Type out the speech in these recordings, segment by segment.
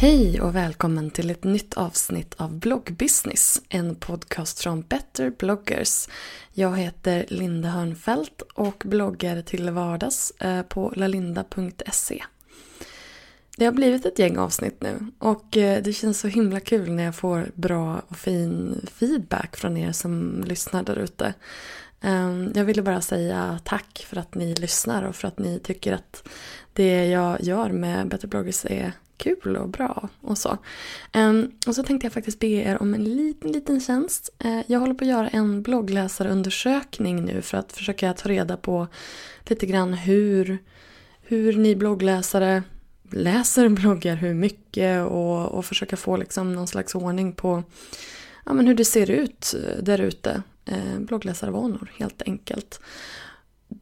Hej och välkommen till ett nytt avsnitt av Bloggbusiness, en podcast från Better bloggers. Jag heter Linda Hörnfeldt och bloggar till vardags eh, på lalinda.se. Det har blivit ett gäng avsnitt nu och eh, det känns så himla kul när jag får bra och fin feedback från er som lyssnar där ute. Ehm, jag ville bara säga tack för att ni lyssnar och för att ni tycker att det jag gör med Better bloggers är kul och bra och så. Ehm, och så tänkte jag faktiskt be er om en liten, liten tjänst. Eh, jag håller på att göra en bloggläsarundersökning nu för att försöka ta reda på lite grann hur, hur ni bloggläsare läser bloggar, hur mycket och, och försöka få liksom någon slags ordning på ja, men hur det ser ut eh, där ute. Eh, bloggläsarvanor helt enkelt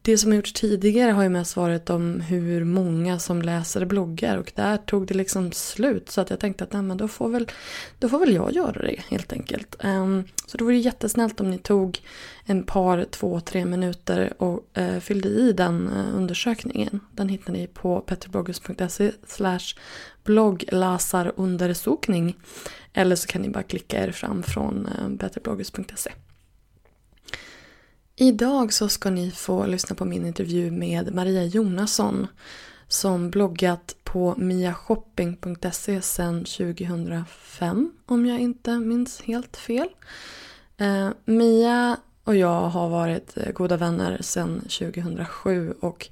det som har gjorts tidigare har ju mest varit om hur många som läser bloggar och där tog det liksom slut så att jag tänkte att nej, men då, får väl, då får väl jag göra det helt enkelt. Um, så det vore jättesnällt om ni tog en par, två, tre minuter och uh, fyllde i den uh, undersökningen. Den hittar ni på petterbloggers.se slash bloggläsarundersökning eller så kan ni bara klicka er fram från eh, uh, betterbloggers.se. Idag så ska ni få lyssna på min intervju med Maria Jonasson som bloggat på miashopping.se sedan 2005 om jag inte minns helt fel. Eh, Mia och jag har varit eh, goda vänner sedan 2007 och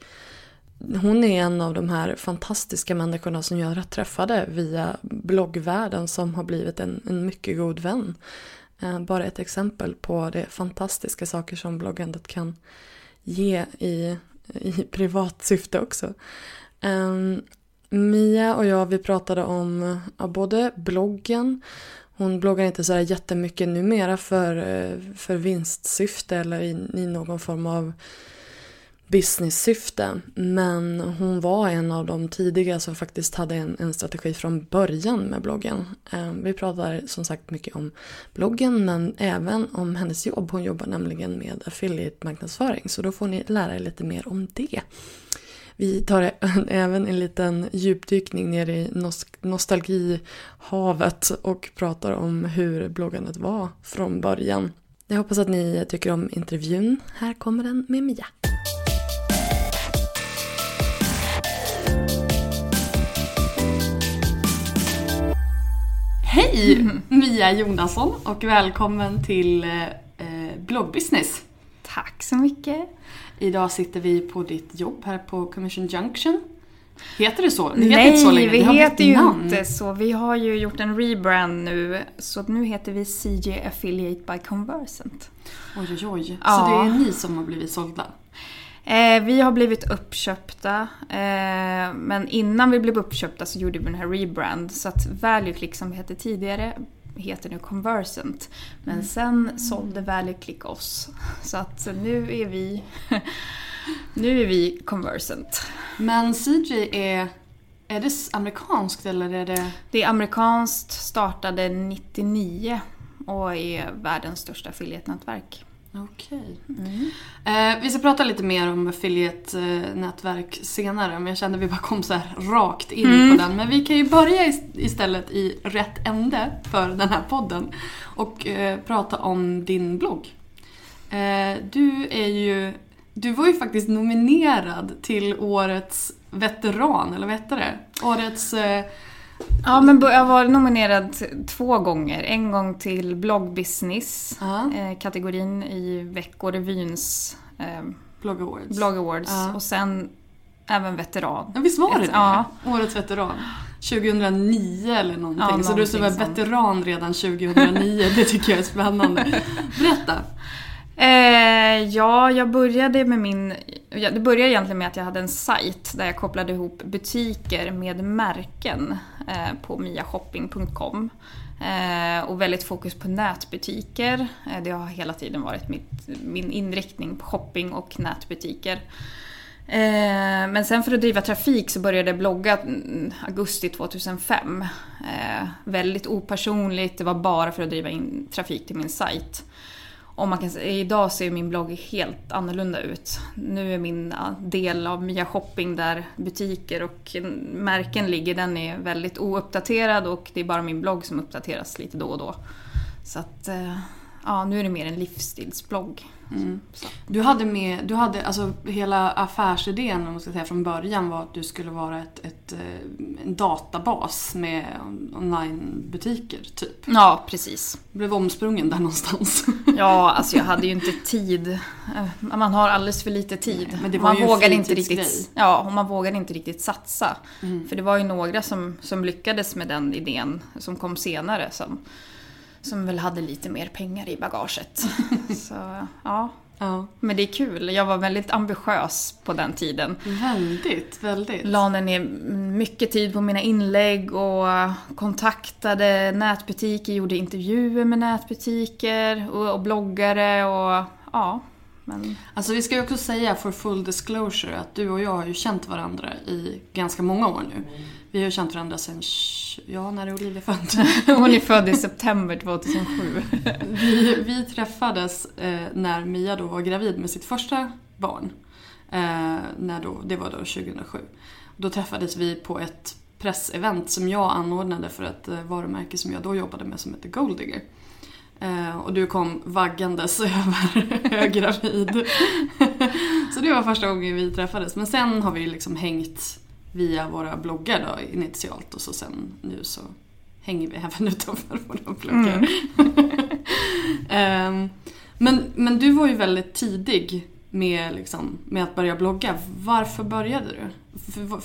hon är en av de här fantastiska människorna som jag träffade via bloggvärlden som har blivit en, en mycket god vän. Eh, bara ett exempel på det fantastiska saker som bloggandet kan ge i, i privat syfte också. Ehm, Mia och jag vi pratade om ja, både bloggen, hon bloggar inte så jättemycket numera för, eh, för vinstsyfte eller i, i någon form av business-syfte. Men hon var en av de tidiga som faktiskt hade en, en strategi från början med bloggen. Eh, vi pratar som sagt mycket om bloggen men även om hennes jobb. Hon jobbar nämligen med affiliate-marknadsföring så då får ni lära er lite mer om det. Vi tar även en liten djupdykning ner i nostalgihavet och pratar om hur bloggandet var från början. Jag hoppas att ni tycker om intervjun. Här kommer den med Mia. Hej! Mm. Mia Jonasson och välkommen till eh, bloggbusiness. Tack så mycket. Idag sitter vi på ditt jobb här på Commission Junction. Heter det så? Det heter Nej, inte så länge. vi heter ju namn. inte så. Vi har ju gjort en rebrand nu. Så nu heter vi CJ Affiliate by Conversant. Oj, oj, oj. Ja. Så det är ni som har blivit sålda? Eh, vi har blivit uppköpta. Eh, men innan vi blev uppköpta så gjorde vi den här rebrand. Så att ValueClick som vi hette tidigare heter nu Conversant. Men sen sålde Valley Click oss. Så att nu är vi, nu är vi Conversant. Men CJ är, är det amerikanskt eller är det? Det är amerikanskt, startade 99 och är världens största affiliate-nätverk. Okej. Mm. Eh, vi ska prata lite mer om affiliate-nätverk senare men jag kände att vi bara kom så rakt in mm. på den. Men vi kan ju börja istället i rätt ände för den här podden och eh, prata om din blogg. Eh, du är ju, du var ju faktiskt nominerad till årets veteran, eller vad heter det? Årets eh, Ja, men jag var nominerad två gånger. En gång till bloggbusiness, uh eh, kategorin i Veckorevyns eh, Blog Awards. Blog Awards. Uh Och sen även veteran. Ja, visst var det det? Ja. Årets veteran. 2009 eller någonting. Ja, så du som var veteran redan 2009, det tycker jag är spännande. Berätta. Eh, ja, jag började med min... Det började egentligen med att jag hade en sajt där jag kopplade ihop butiker med märken eh, på miashopping.com. Eh, och väldigt fokus på nätbutiker. Eh, det har hela tiden varit mitt, min inriktning på shopping och nätbutiker. Eh, men sen för att driva trafik så började jag blogga mm, augusti 2005. Eh, väldigt opersonligt, det var bara för att driva in trafik till min sajt. Om man kan säga, idag ser min blogg helt annorlunda ut. Nu är min del av Mia Shopping där butiker och märken ligger, den är väldigt ouppdaterad och det är bara min blogg som uppdateras lite då och då. Så att, eh, ja, nu är det mer en livsstilsblogg. Mm. Du hade med, du hade, alltså hela affärsidén om man ska säga från början var att du skulle vara ett, ett eh, en databas med onlinebutiker typ. Ja, precis. blev omsprungen där någonstans. Ja, alltså jag hade ju inte tid. Eh, man har alldeles för lite tid. Nej, men det var man ju vågade inte riktigt, Ja, och man vågade inte riktigt satsa. Mm. För det var ju några som, som lyckades med den idén som kom senare som som väl hade lite mer pengar i bagaget. Så, ja. ja. Men det är kul. Jag var väldigt ambitiös på den tiden. Väldigt, väldigt. La ner mycket tid på mina inlägg och kontaktade nätbutiker, gjorde intervjuer med nätbutiker och, och bloggare och ja. Men... Alltså vi ska ju också säga for full disclosure att du och jag har ju känt varandra i ganska många år nu. Vi har känt varandra sen, ja när är Olivia född? Hon är född i september 2007. vi, vi träffades eh, när Mia då var gravid med sitt första barn. Eh, när då, det var då 2007. Då träffades vi på ett pressevent som jag anordnade för ett eh, varumärke som jag då jobbade med som heter Goldigger. Eh, och du kom vaggandes över höggravid. så det var första gången vi träffades. Men sen har vi liksom hängt via våra bloggar då initialt och så sen nu så hänger vi även utanför våra bloggar. Mm. um, men, men du var ju väldigt tidig med, liksom, med att börja blogga. Varför började du?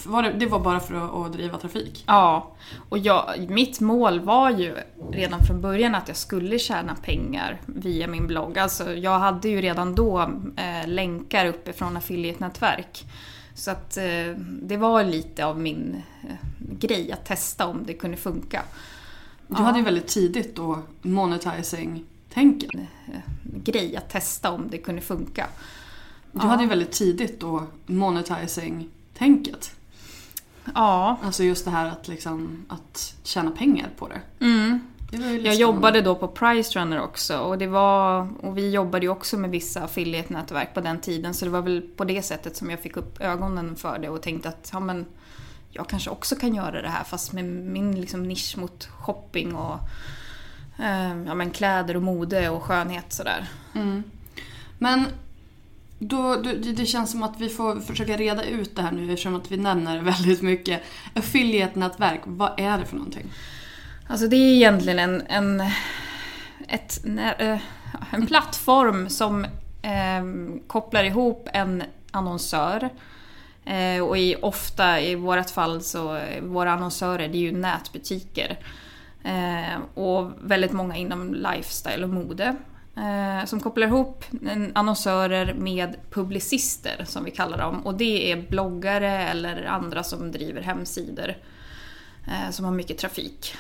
Var det, det, var bara för att, att, driva trafik? Ja, och jag, mitt mål var ju redan från början att jag skulle tjäna pengar via min blogg. Alltså, jag hade ju redan då eh, länkar uppifrån affiliate-nätverk. Så att eh, det var lite av min eh, grej att testa om det kunde funka. Du hade ju väldigt tidigt då monetizing-tänket. Eh, grej att testa om det kunde funka. Du ja. hade ju väldigt tidigt då monetizing-tänket. Ja. Alltså just det här att, liksom, att tjäna pengar på det. Mm. Jag jobbade då på Pricerunner också och, det var, och vi jobbade ju också med vissa affiliate-nätverk på den tiden så det var väl på det sättet som jag fick upp ögonen för det och tänkte att ja, men, jag kanske också kan göra det här fast med min liksom, nisch mot shopping och eh, ja, men kläder och mode och skönhet sådär. Mm. Men då, det känns som att vi får försöka reda ut det här nu eftersom att vi nämner väldigt mycket. Affiliate-nätverk, vad är det för någonting? Alltså det är egentligen en, en, ett, eh, en plattform som eh, kopplar ihop en annonsör eh, och i, ofta i vårt fall så våra annonsörer det är ju nätbutiker. Eh, och väldigt många inom lifestyle och mode. Eh, som kopplar ihop annonsörer med publicister som vi kallar dem. Och det är bloggare eller andra som driver hemsidor. Eh, som har mycket trafik.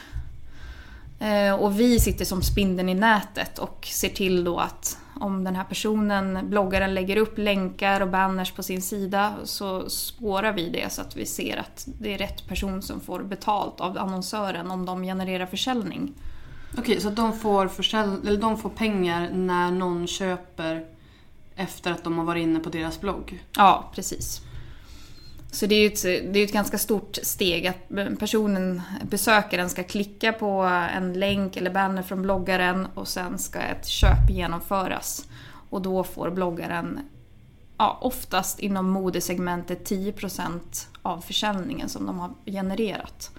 Eh, och vi sitter som spindeln i nätet och ser till då att om den här personen, bloggaren, lägger upp länkar och banners på sin sida så spårar vi det så att vi ser att det är rätt person som får betalt av annonsören om de genererar försäljning. Okej, så de får, försäl- eller de får pengar när någon köper efter att de har varit inne på deras blogg? Ja, precis. Så det är ju ett, det är ett ganska stort steg att personen, besökaren, ska klicka på en länk eller banner från bloggaren och sen ska ett köp genomföras. Och då får bloggaren ja, oftast inom modesegmentet 10% av försäljningen som de har genererat.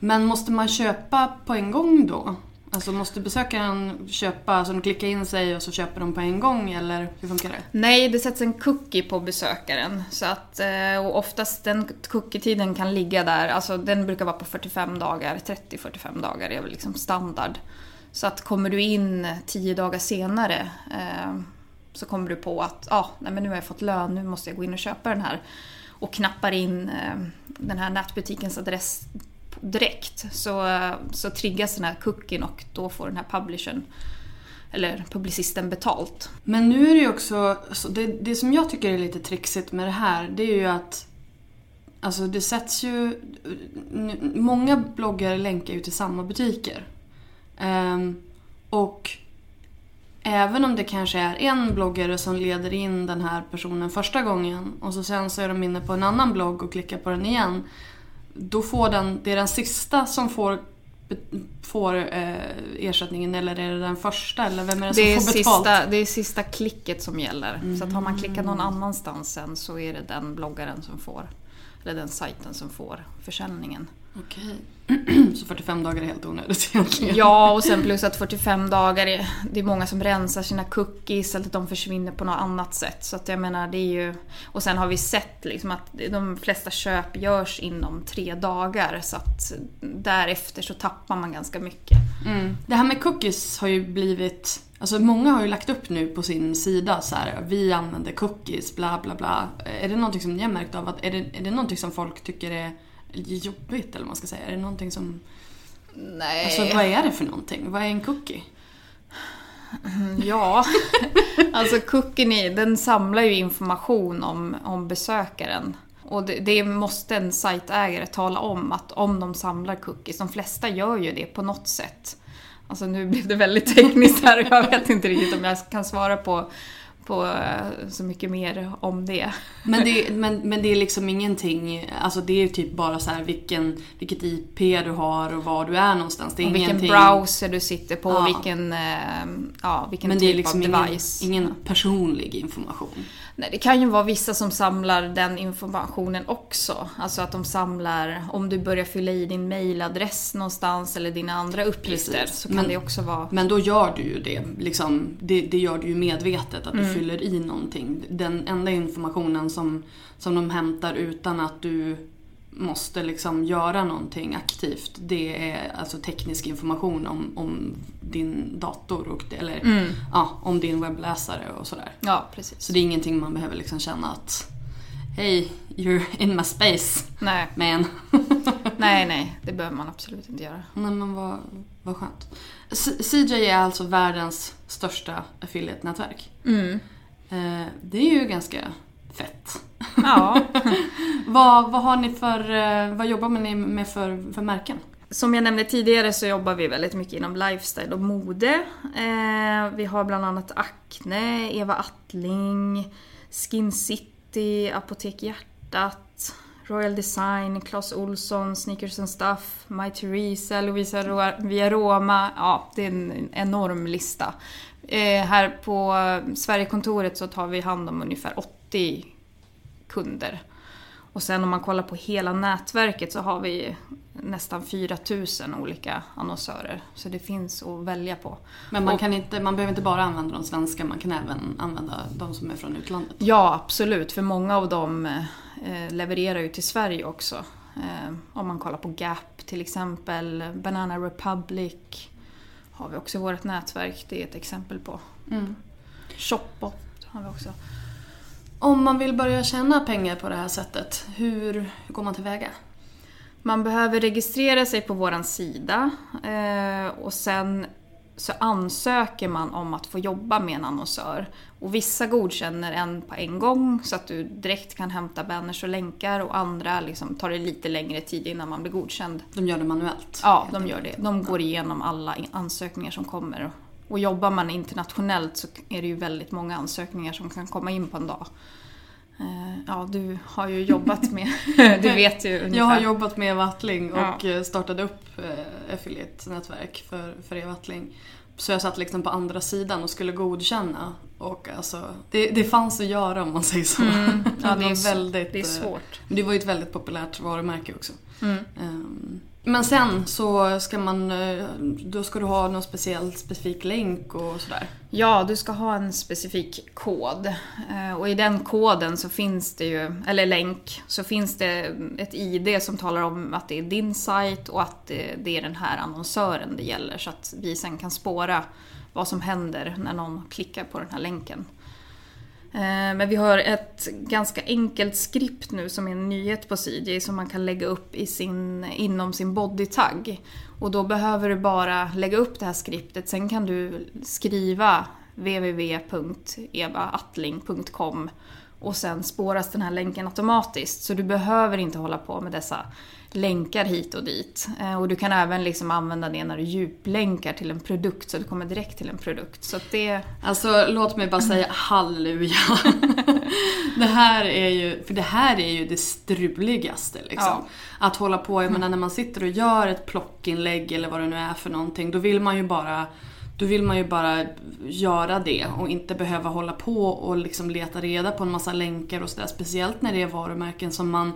Men måste man köpa på en gång då? Alltså måste besökaren köpa, alltså de klickar in sig och så köper de på en gång eller hur funkar det? Nej, det sätts en cookie på besökaren. Så att, eh, och oftast den cookie-tiden kan ligga där, alltså den brukar vara på 45 dagar, 30-45 dagar är väl liksom standard. Så att kommer du in 10 dagar senare eh, så kommer du på att ah, nej, men nu har jag fått lön, nu måste jag gå in och köpa den här. Och knappar in eh, den här nätbutikens adress direkt så, så triggas den här cookien och då får den här publishern eller publicisten betalt. Men nu är det ju också, det, det som jag tycker är lite trixigt med det här det är ju att Alltså det sätts ju... Många bloggar länkar ju till samma butiker. Um, och även om det kanske är en bloggare som leder in den här personen första gången och så sen så är de inne på en annan blogg och klickar på den igen då får den, det är den sista som får får eh, ersättningen eller är det den första? Eller vem är det, det som får betalt? Sista, det är sista klicket som gäller. Mm. Så att har man klickat någon annanstans sen så är det den bloggaren som får, eller den sajten som får försäljningen. Okej. Så 45 dagar är helt onödigt egentligen? Ja, och sen plus att 45 dagar är... Det är många som rensar sina cookies eller att de försvinner på något annat sätt. Så att jag menar, det är ju... Och sen har vi sett liksom att de flesta köp görs inom tre dagar. Så att därefter så tappar man ganska mycket. Mm. Det här med cookies har ju blivit... Alltså många har ju lagt upp nu på sin sida så här, vi använder cookies, bla bla bla. Är det någonting som ni har märkt av? Att, är, det, är det någonting som folk tycker är jobbigt eller vad man ska säga? Är det någonting som... Nej. Alltså vad är det för någonting? Vad är en cookie? Ja, alltså cookien den samlar ju information om, om besökaren. Och det, det, måste en sajtägare tala om, att om de samlar cookies, de flesta gör ju det på något sätt. Alltså nu blev det väldigt tekniskt här och jag vet inte riktigt om jag kan svara på på eh, så mycket mer om det. Men det, men, men det är liksom ingenting, alltså det är typ bara så här vilken, vilket IP du har och var du är någonstans. Det är och vilken browser du sitter på, ja. vilken, eh, ja, vilken men typ det är liksom av device. Ingen, ingen personlig information. Nej, det kan ju vara vissa som samlar den informationen också. Alltså att de samlar, om du börjar fylla i din mailadress någonstans eller dina andra uppgifter Precis. så kan men, det också vara... Men då gör du ju det, liksom, det, det gör du ju medvetet att mm. du fyller i någonting. Den enda informationen som, som de hämtar utan att du måste liksom göra någonting aktivt. Det är alltså teknisk information om, om din dator och, eller mm. ja, om din webbläsare och sådär. Ja, precis. Så det är ingenting man behöver liksom känna att Hej, you're in my space. Nej. Man. nej, nej. Det behöver man absolut inte göra. Nej, men vad, vad skönt. CJ är alltså världens största affiliate-nätverk. Mm. Eh, det är ju ganska fett. Ja. vad, vad har ni för, eh, vad jobbar ni med för, för märken? Som jag nämnde tidigare så jobbar vi väldigt mycket inom lifestyle och mode. Eh, vi har bland annat Acne, Eva Attling, Skin City, Apotek Hjärtat, Royal Design, Clas Olsson, Sneakers and Stuff, My Theresa, Lovisa Via Roma. Ja, det är en enorm lista. Eh, här på Sverigekontoret så tar vi hand om ungefär 80 kunder. Och sen om man kollar på hela nätverket så har vi nästan 4000 olika annonsörer. Så det finns att välja på. Men man, kan inte, man behöver inte bara använda de svenska, man kan även använda de som är från utlandet? Ja, absolut. För många av dem eh, levererar ju till Sverige också. Eh, om man kollar på Gap till exempel, Banana Republic har vi också i vårt nätverk. Det är ett exempel på. Mm. Shopbot har vi också. Om man vill börja tjäna pengar på det här sättet, hur, hur går man tillväga? Man behöver registrera sig på vår sida eh, och sen så ansöker man om att få jobba med en annonsör. Och vissa godkänner en på en gång så att du direkt kan hämta banners och länkar och andra liksom tar det lite längre tid innan man blir godkänd. De gör det manuellt? Ja, de gör det. De går igenom alla ansökningar som kommer. Och jobbar man internationellt så är det ju väldigt många ansökningar som kan komma in på en dag. Eh, ja, du har ju jobbat med, du vet ju ungefär. Jag har jobbat med Wattling och ja. startade upp eh, affiliate-nätverk för, för Evattling. Så jag satt liksom på andra sidan och skulle godkänna. Och alltså, det, det fanns att göra om man säger så. Mm. Ja, det, är väldigt, det är eh, svårt. Det var ju ett väldigt populärt varumärke också. Mm. Um, men sen så ska man, eh, då ska du ha någon speciell specifik länk och sådär? Ja, du ska ha en specifik kod. Eh, och i den koden så finns det ju, eller länk, så finns det ett ID som talar om att det är din sajt och att det är den här annonsören det gäller. Så att vi sen kan spåra vad som händer när någon klickar på den här länken. Eh, men vi har ett ganska enkelt skript nu som är en nyhet på CJ som man kan lägga upp i sin, inom sin bodytagg. Och då behöver du bara lägga upp det här skriptet, sen kan du skriva www.evaattling.com och sen spåras den här länken automatiskt. Så du behöver inte hålla på med dessa länkar hit och dit. Eh, och du kan även liksom använda det när du djuplänkar till en produkt så du kommer direkt till en produkt. Så det... Alltså låt mig bara säga halleluja. det här är ju, för det här är ju det struligaste liksom. Ja. Att hålla på, jag menar när man sitter och gör ett plockinlägg eller vad det nu är för någonting, då vill man ju bara då vill man ju bara göra det och inte behöva hålla på och liksom leta reda på en massa länkar och sådär. Speciellt när det är varumärken som man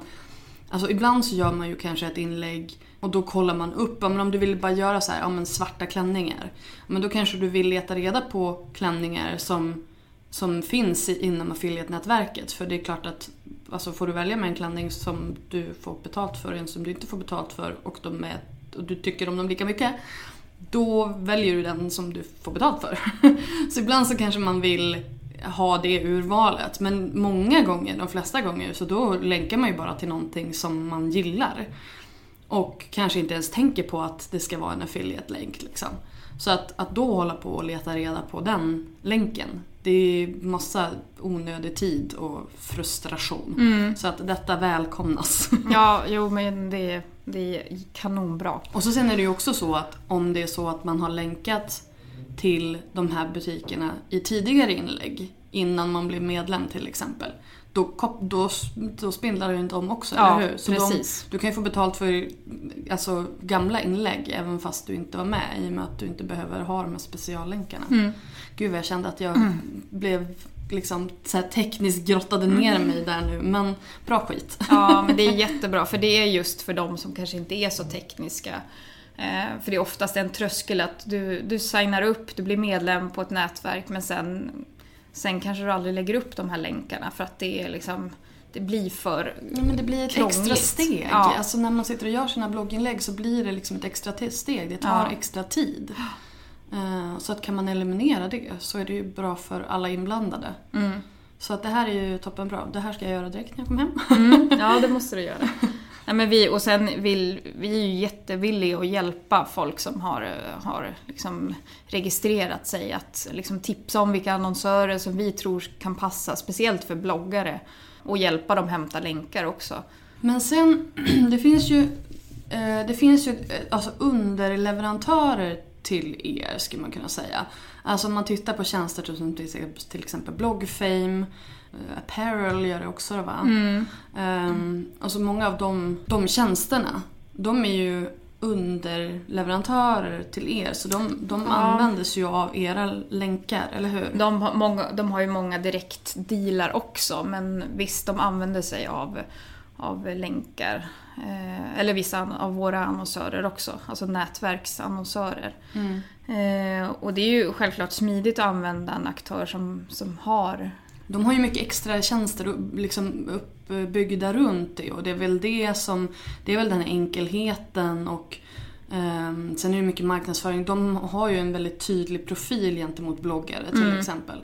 Alltså ibland så gör man ju kanske ett inlägg och då kollar man upp, men om du vill bara göra så här, ja men svarta klänningar. Men då kanske du vill leta reda på klänningar som, som finns inom affiliate-nätverket. För det är klart att alltså får du välja med en klänning som du får betalt för, och en som du inte får betalt för och, de är, och du tycker om dem lika mycket. Då väljer du den som du får betalt för. så ibland så kanske man vill ha det urvalet. Men många gånger, de flesta gånger, så då länkar man ju bara till någonting som man gillar. Och kanske inte ens tänker på att det ska vara en affiliate-länk. Liksom. Så att, att då hålla på och leta reda på den länken, det är massa onödig tid och frustration. Mm. Så att detta välkomnas. Ja, jo men det, det är kanonbra. Och så sen är det ju också så att om det är så att man har länkat till de här butikerna i tidigare inlägg innan man blir medlem till exempel. Då, då, då spindlar ju inte om också, ja, eller hur? Så precis. De, du kan ju få betalt för alltså, gamla inlägg även fast du inte var med i och med att du inte behöver ha de här speciallänkarna. Mm. Gud vad jag kände att jag mm. blev liksom så här tekniskt grottade ner mm. mig där nu. Men bra skit. Ja, men det är jättebra för det är just för de som kanske inte är så tekniska. Eh, för det är oftast en tröskel att du, du signar upp, du blir medlem på ett nätverk men sen, sen kanske du aldrig lägger upp de här länkarna för att det är liksom det blir för ja, men Det blir ett krångligt. extra steg. Ja. Alltså när man sitter och gör sina blogginlägg så blir det liksom ett extra steg. Det tar ja. extra tid. Uh, så att kan man eliminera det så är det ju bra för alla inblandade. Mm. Så att det här är ju toppenbra. Det här ska jag göra direkt när jag kommer hem. Mm. Ja, det måste du göra. Ja, men vi, och sen vill vi är ju jättevilliga att hjälpa folk som har, har liksom registrerat sig. Att liksom tipsa om vilka annonsörer som vi tror kan passa, speciellt för bloggare. Och hjälpa dem hämta länkar också. Men sen, det finns ju, eh, det finns ju eh, alltså underleverantörer till er skulle man kunna säga. Alltså om man tittar på tjänster som till exempel Bloggfame, Eh, apparel gör det också va? Mm. Um, alltså många av de, de tjänsterna, de är ju underleverantörer till er så de, de ja. användes ju av era länkar, eller hur? De har, många, de har ju många direktdealar också men visst, de använder sig av, av länkar. Eh, eller vissa av våra annonsörer också, alltså nätverksannonsörer. Mm. Eh, och det är ju självklart smidigt att använda en aktör som, som har de har ju mycket extra tjänster liksom uppbyggda runt det och det är väl det som, det är väl den enkelheten och um, sen är det mycket marknadsföring. De har ju en väldigt tydlig profil gentemot bloggare till mm. exempel.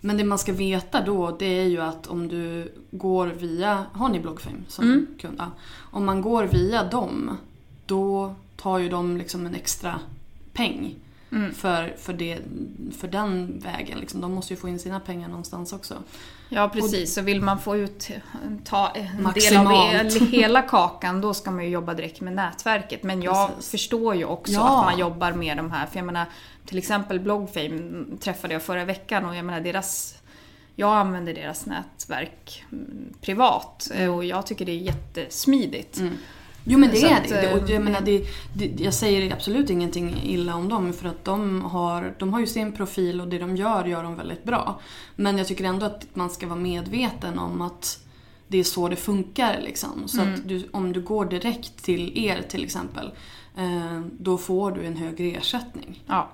Men det man ska veta då det är ju att om du går via, har ni Bloggfame som Mm. kund? Ja. Om man går via dem då tar ju de liksom en extra peng Mm. för, för, det, för den vägen. Liksom. De måste ju få in sina pengar någonstans också. Ja precis, så vill man få ut ta en del av hela kakan då ska man ju jobba direkt med nätverket. Men jag Precis. förstår ju också Ja. att man jobbar med de här. För jag menar till exempel Bloggfame träffade jag förra veckan och jag menar deras jag använder deras nätverk mm, privat eh, och jag tycker det är jättesmidigt. Jo men det Så är att, det. Och jag, menar, det, det. Jag säger absolut ingenting illa om dem för att de har, de har ju sin profil och det de gör gör de väldigt bra. Men jag tycker ändå att man ska vara medveten om att det är så det funkar. Liksom. Så Mm. att du, om du går direkt till er till exempel eh, då får du en högre ersättning. Ja.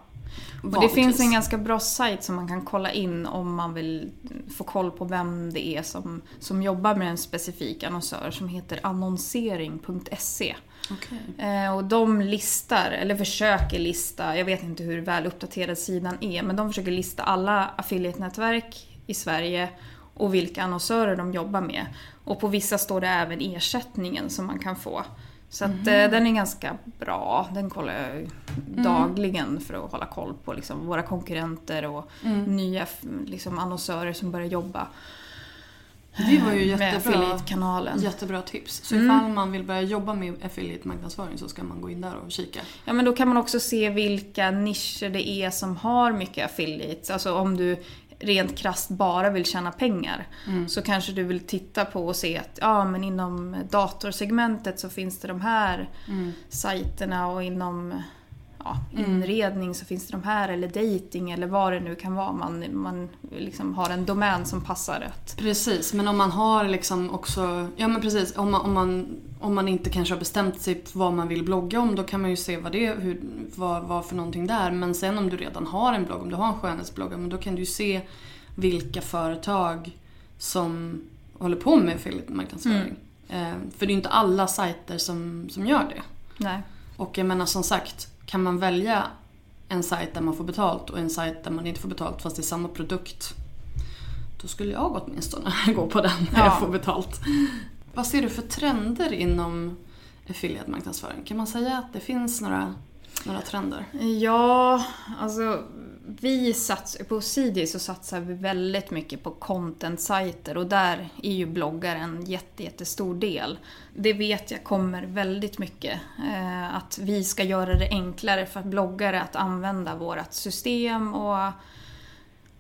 Och det finns en ganska bra sajt som man kan kolla in om man vill få koll på vem det är som, som jobbar med en specifik annonsör som heter annonsering.se. Okej. Eh, och de listar, eller försöker lista, jag vet inte hur väl uppdaterad sidan är, men de försöker lista alla affiliate-nätverk i Sverige och vilka annonsörer de jobbar med. Och på vissa står det även ersättningen som man kan få. Så att, eh, den är ganska bra. Den kollar jag ju dagligen för att hålla koll på liksom, våra konkurrenter och nya f- liksom, annonsörer som börjar jobba Det var ju med jättebra, affiliate-kanalen. jättebra tips. Så Mm. ifall man vill börja jobba med affiliate-marknadsföring så ska man gå in där och kika. Ja men då kan man också se vilka nischer det är som har mycket affiliates. Alltså om du rent krasst bara vill tjäna pengar. Så kanske du vill titta på och se att ja, men inom datorsegmentet så finns det de här sajterna och inom ja, inredning så finns det de här eller dating eller vad det nu kan vara. Man, man liksom har en domän som passar rätt. Precis, men om man har liksom också... Ja men precis, om man, om man, om man inte kanske har bestämt sig vad man vill blogga om då kan man ju se vad det hur, vad, vad för någonting där. Men sen om du redan har en blogg, om du har en skönhetsblogg, men då kan du ju se vilka företag som håller på med affiliate-marknadsföring. Eh, för det är ju inte alla sajter som, som gör det. Nej. Och jag menar som sagt, kan man välja en sajt där man får betalt och en sajt där man inte får betalt fast det är samma produkt. Då skulle jag åtminstone gå på den när Ja. jag får betalt. Vad ser du för trender inom affiliate-marknadsföring? Kan man säga att det finns några, några trender? Ja, alltså vi satsar, på CD så satsar vi väldigt mycket på content-sajter och där är ju bloggar en jätte, jättestor del. Det vet jag kommer väldigt mycket. Eh, att vi ska göra det enklare för bloggare att använda vårt system och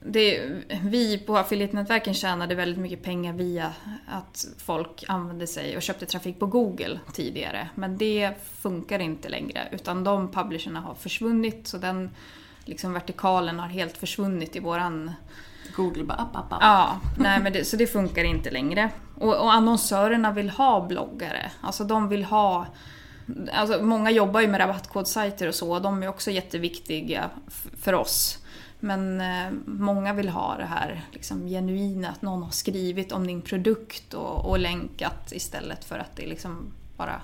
det, vi på affiliate-nätverken tjänade väldigt mycket pengar via att folk använde sig och köpte trafik på Google tidigare. Men det funkar inte längre utan de publisherna har försvunnit så den liksom vertikalen har helt försvunnit i våran... Google bara app, app, app. Ja, nej men det, så det funkar inte längre. Och, och annonsörerna vill ha bloggare. Alltså de vill ha... Alltså många jobbar ju med rabattkodsajter och så och de är också jätteviktiga för oss. Men eh, många vill ha det här liksom, genuina, att någon har skrivit om din produkt och, och länkat istället för att det liksom bara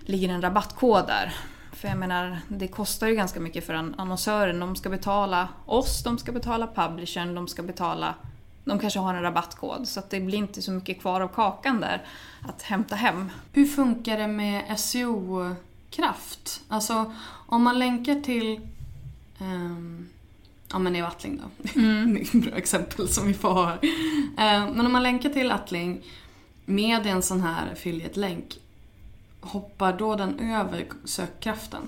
ligger en rabattkod där. För jag menar, det kostar ju ganska mycket för an- annonsören. De ska betala oss, de ska betala publishern, de ska betala... De kanske har en rabattkod så att det blir inte så mycket kvar av kakan där att hämta hem. Hur funkar det med SEO-kraft? Alltså om man länkar till ehm, Ja men Eva Attling då. Det är ett bra exempel som vi får ha här. Eh, Men om man länkar till Attling med en sån här affiliate-länk Hoppar då den över sökkraften?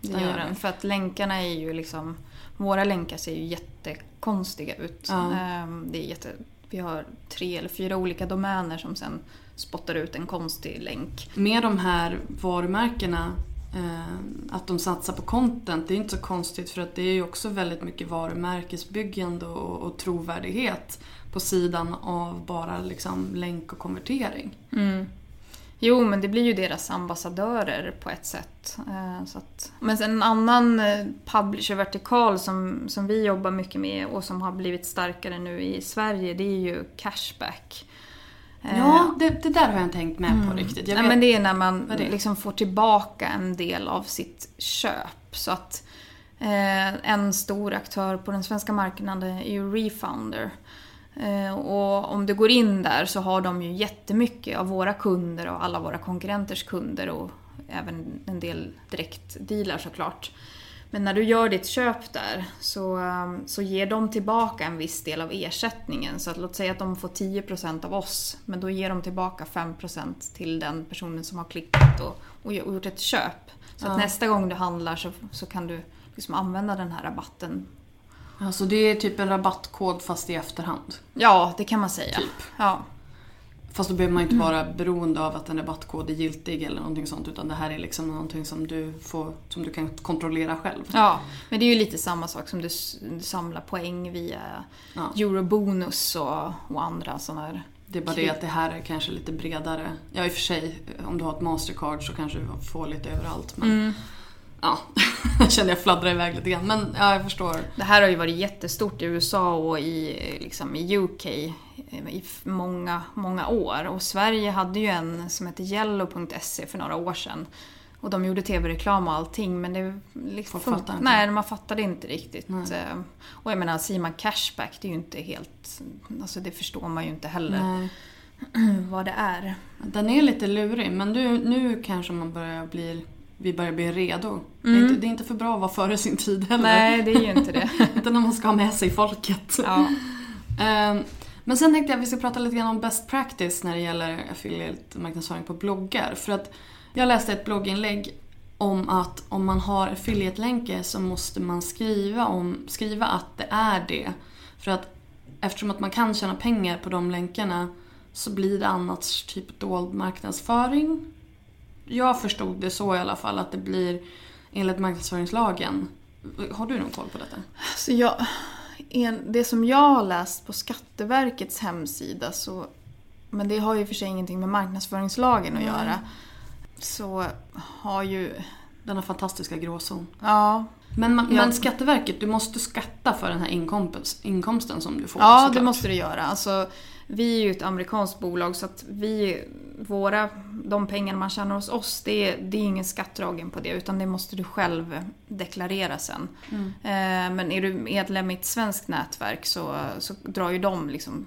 Det Den gör den. För att länkarna är ju liksom... Våra länkar ser ju jättekonstiga ut. Ja. Ehm, Det är jätte, vi har tre eller fyra olika domäner som sen spottar ut en konstig länk. Med de här varumärkena eh, att de satsar på content, det är inte så konstigt för att det är ju också väldigt mycket varumärkesbyggande och, och trovärdighet på sidan av bara liksom länk och konvertering. Jo, men det blir ju deras ambassadörer på ett sätt. Eh, Så att, men sen en annan eh, publisher-vertikal som, som vi jobbar mycket med och som har blivit starkare nu i Sverige, det är ju Cashback. Eh, Ja, det, det där har jag inte tänkt med på riktigt. Jag Nej, vet- men det är när man är liksom får tillbaka en del av sitt köp. Så att Eh, en stor aktör på den svenska marknaden är ju Refounder. Eh, och om du går in där så har de ju jättemycket av våra kunder och alla våra konkurrenters kunder och även en del direktdealar såklart. Men när du gör ditt köp där så, um, så ger de tillbaka en viss del av ersättningen. Så att, låt säga att de får 10% av oss, men då ger de tillbaka 5% till den personen som har klickat och, och gjort ett köp. Så att nästa gång du handlar så, så kan du liksom använda den här rabatten. Alltså det är typ en rabattkod fast i efterhand? Ja, det kan man säga. Typ. Ja. Fast då behöver man inte vara beroende av att en rabattkod är giltig eller någonting sånt utan det här är liksom någonting som du, får, som du kan kontrollera själv. Ja, men det är ju lite samma sak som du, samlar poäng via Ja. Eurobonus och, och andra sådana här. Det är bara det att det här är kanske lite bredare. Ja i och för sig, om du har ett mastercard så kanske du får lite överallt. Men ja, känner jag fladdrar iväg lite grann. Men ja, jag förstår. Det här har ju varit jättestort i USA och i, liksom, i UK i många, många år. Och Sverige hade ju en som hette Yellow.se för några år sedan. Och de gjorde tv-reklam och allting men det liksom, Folk fattar inte. Nej, man fattade inte riktigt. Eh, Och jag menar, säger man cashback, det är ju inte helt... Alltså det förstår man ju inte heller Nej. vad det är. Den är lite lurig men nu, nu kanske man börjar bli, vi börjar bli redo. Det, är inte, det är inte för bra att vara före sin tid heller. Nej, det är ju inte det. Utan när man ska ha med sig folket. Ja. Ehm, Men sen tänkte jag att vi ska prata lite grann om best practice när det gäller affiliate-marknadsföring på bloggar. För att jag läste ett blogginlägg om att om man har affiliate-länkar så måste man skriva, om, skriva att det är det. För att eftersom att man kan tjäna pengar på de länkarna så blir det annars typ dold marknadsföring. Jag förstod det så i alla fall att det blir enligt marknadsföringslagen. Har du någon koll på detta? Så jag, en, det som jag har läst på Skatteverkets hemsida, så, men det har ju för sig ingenting med marknadsföringslagen att göra, så har ju... Denna fantastiska gråzon. Ja, Men, man, men Skatteverket, du måste skatta för den här inkomst, inkomsten som du får ja såklart. det måste du göra. Alltså, vi är ju ett amerikanskt bolag så att vi, våra, de pengar man tjänar hos oss, det är, det är ingen skattdragen på det utan det måste du själv deklarera sen. Eh, men är du medlem i ett svenskt nätverk så, så drar ju de liksom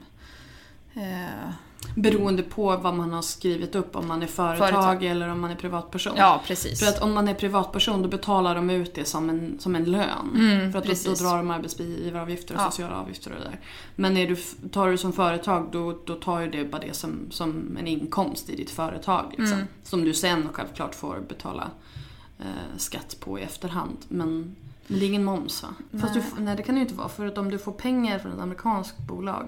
eh, Beroende på vad man har skrivit upp, om man är företag, Företag. eller om man är privatperson. Ja, precis. För att om man är privatperson då betalar de ut det som en, som en lön. för att då, då drar de arbetsgivaravgifter och Ja. sociala avgifter och det där. Men är du, tar du som företag då, då tar ju det bara det som, som en inkomst i ditt företag. Liksom. Som du sen självklart får betala eh, skatt på i efterhand. Men, men det är ingen moms va? Fast du, nej det kan det ju inte vara. För att om du får pengar från ett amerikanskt bolag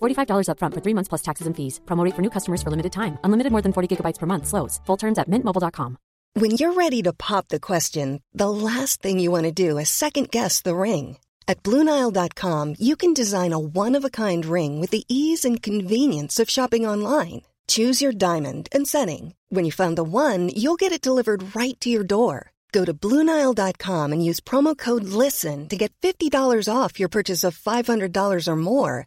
$45 upfront for three months plus taxes and fees. Promo rate for new customers for limited time. Unlimited more than 40 gigabytes per month. Slows. Full terms at mintmobile.com. When you're ready to pop the question, the last thing you want to do is second guess the ring. At Bluenile.com, you can design a one of a kind ring with the ease and convenience of shopping online. Choose your diamond and setting. When you find the one, you'll get it delivered right to your door. Go to Bluenile.com and use promo code LISTEN to get $50 off your purchase of $500 or more.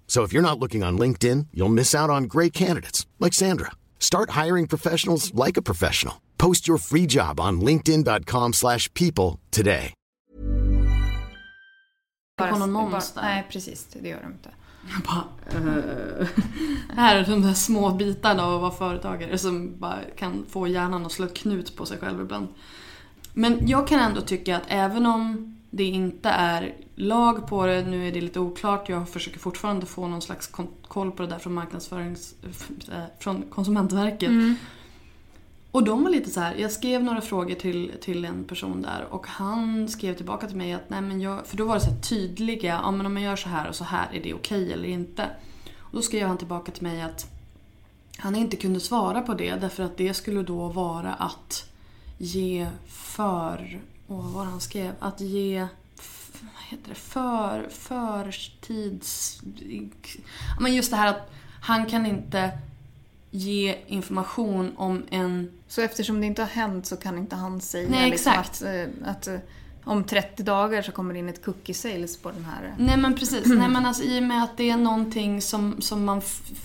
So if you're not looking on LinkedIn, you'll miss out on great candidates like Sandra. Start hiring professionals like a professional. Post your free job on linkedin.com/people slash people today. på någon bara- där. Nej, precis. Det gör de inte. Jag bara, eh. här är de där små bitarna av att vara företagare som bara kan få hjärnan att slå knut på sig själv ibland. Men jag kan ändå tycka att även om det inte är lag på det. Nu är det lite oklart. Jag försöker fortfarande få någon slags koll på det där från marknadsförings... eh, från Konsumentverket. Mm. Och de var lite så här, jag skrev några frågor till, till en person där och han skrev tillbaka till mig att nej men jag, för då var det så tydliga, ja men om jag gör så här och så här, är det okej eller inte? Och då skrev han tillbaka till mig att han inte kunde svara på det därför att det skulle då vara att ge för, åh vad han skrev? Att ge vad heter det, för, förtids... Men just det här att han kan inte ge information om en... Så eftersom det inte har hänt så kan inte han säga Nej, liksom exakt. att, eh, att eh, om 30 dagar så kommer det in ett cookie sales på den här. Nej men precis, nej men alltså i och med att det är någonting som, som man,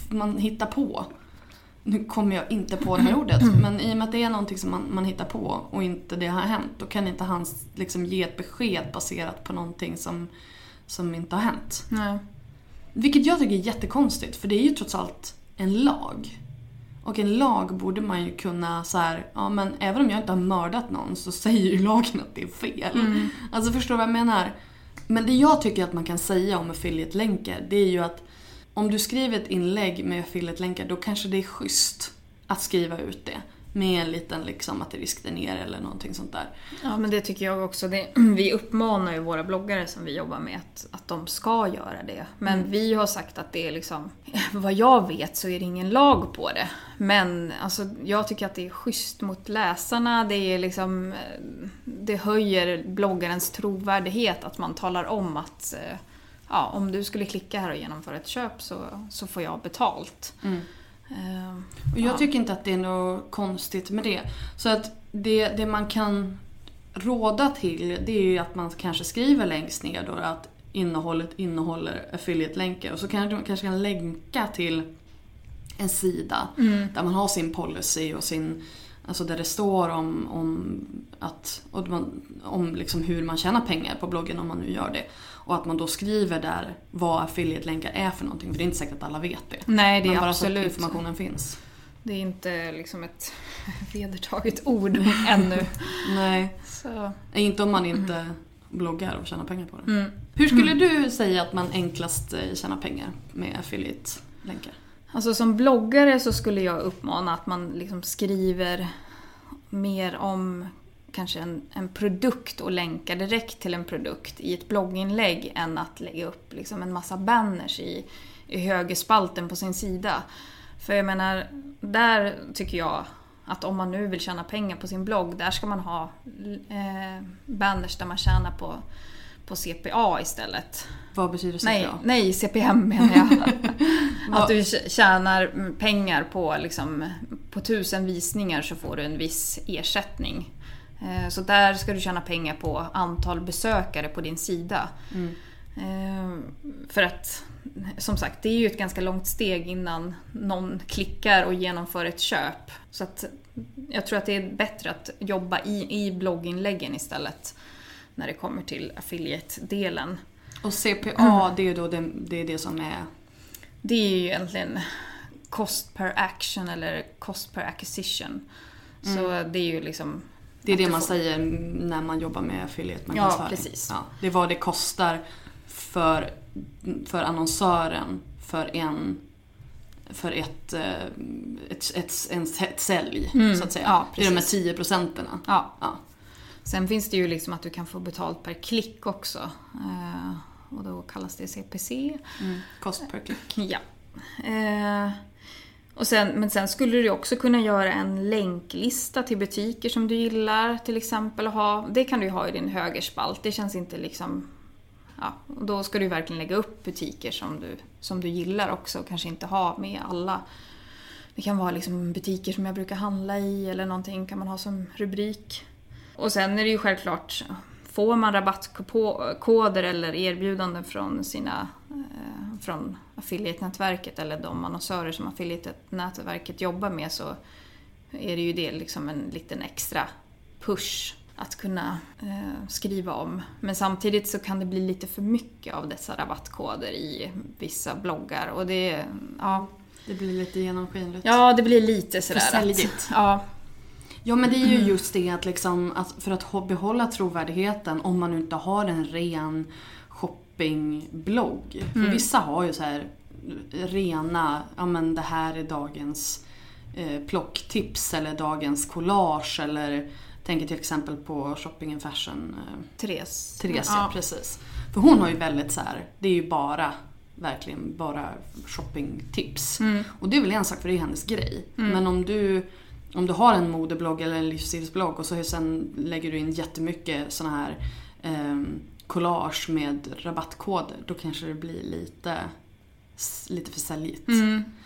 man hittar på. Nu kommer jag inte på det här ordet, men i och med att det är någonting som man, man hittar på och inte det har hänt, då kan inte han liksom ge ett besked baserat på någonting som, som inte har hänt. Nej. Vilket jag tycker är jättekonstigt, för det är ju trots allt en lag. Och en lag borde man ju kunna så här, ja men även om jag inte har mördat någon så säger ju lagen att det är fel. Alltså förstår du vad jag menar? Men det jag tycker att man kan säga om affiliate-länkar, det är ju att om du skriver ett inlägg med affiliate-länkar då kanske det är schysst att skriva ut det. Med en liten liksom att det ner eller någonting sånt där. Ja men det tycker jag också. Det, vi uppmanar ju våra bloggare som vi jobbar med att, att de ska göra det. Men vi har sagt att det är liksom, vad jag vet så är det ingen lag på det. Men alltså, jag tycker att det är schysst mot läsarna. Det är liksom, eh, det höjer bloggarens trovärdighet att man talar om att eh, ja, om du skulle klicka här och genomföra ett köp så, så får jag betalt. Eh, Och jag Ja. tycker inte att det är något konstigt med det. Så att det, det man kan råda till det är ju att man kanske skriver längst ner då att innehållet innehåller affiliate-länkar och så kanske man kanske kan länka till en sida där man har sin policy och sin Alltså där det står om, om, att, om liksom hur man tjänar pengar på bloggen om man nu gör det. Och att man då skriver där vad affiliate-länkar är för någonting. För det är inte säkert att alla vet det. Nej, det är Men bara så att absolut informationen finns. Det är inte liksom ett vedertaget ord ännu. Nej. Så. Inte om man inte bloggar och tjänar pengar på det. Hur skulle du säga att man enklast eh, tjänar pengar med affiliate-länkar? Alltså som bloggare så skulle jag uppmana att man liksom skriver mer om kanske en, en produkt och länkar direkt till en produkt i ett blogginlägg än att lägga upp liksom en massa banners i, i högerspalten på sin sida. För jag menar, där tycker jag att om man nu vill tjäna pengar på sin blogg, där ska man ha eh, banners där man tjänar på, på CPA istället. Vad betyder CPA? Nej, nej, CPM menar jag. att du tjänar pengar på, liksom, på tusen visningar så får du en viss ersättning. Eh, Så där ska du tjäna pengar på antal besökare på din sida. Eh, För att, som sagt, det är ju ett ganska långt steg innan någon klickar och genomför ett köp. Så att jag tror att det är bättre att jobba i, i blogginläggen istället när det kommer till affiliate-delen. Och CPA, det är då det, det, är det som är... Det är ju egentligen cost per action eller cost per acquisition. Så det är ju liksom... Det är det man säger när man jobbar med affiliate-marknadsföring. Ja, precis. Ja, det är vad det kostar för, för annonsören för en för ett, eh, ett, ett, en, ett sälj, så att säga. Mm. Ja, det är de här precis. 10 procenterna. Ja. Ja. Sen finns det ju liksom att du kan få betalt per klick också. Eh, och då kallas det CPC. Cost per click. Ja. Och sen, men sen skulle du också kunna göra en länklista till butiker som du gillar till exempel. Ha, det kan du ju ha i din högerspalt. Det känns inte liksom... Ja, då ska du verkligen lägga upp butiker som du, som du gillar också. och Kanske inte ha med alla. Det kan vara liksom butiker som jag brukar handla i eller någonting kan man ha som rubrik. Och sen är det ju självklart, får man rabattkoder eller erbjudanden från sina eh, från affiliate-nätverket eller de annonsörer som affiliate-nätverket jobbar med så är det ju det liksom en liten extra push att kunna eh, skriva om. Men samtidigt så kan det bli lite för mycket av dessa rabattkoder i vissa bloggar och det, ja, Det blir lite genomskinligt. ja det blir lite sådär För att-. Ja, Ja men det är ju just det att, liksom, att för att behålla trovärdigheten om man inte har en ren shoppingblogg. För vissa har ju så här rena, ja men det här är dagens eh, plocktips eller dagens collage eller tänker till exempel på Shopping and Fashion eh, Therese. Therese, ja. precis. För hon har ju väldigt så här, det är ju bara verkligen bara shoppingtips. Och det är väl en sak för det är hennes grej. Men om du, om du har en modeblogg eller en livsstilsblogg och så sen lägger du in jättemycket såna här eh, collage med rabattkoder. Då kanske det blir lite, lite för säljigt.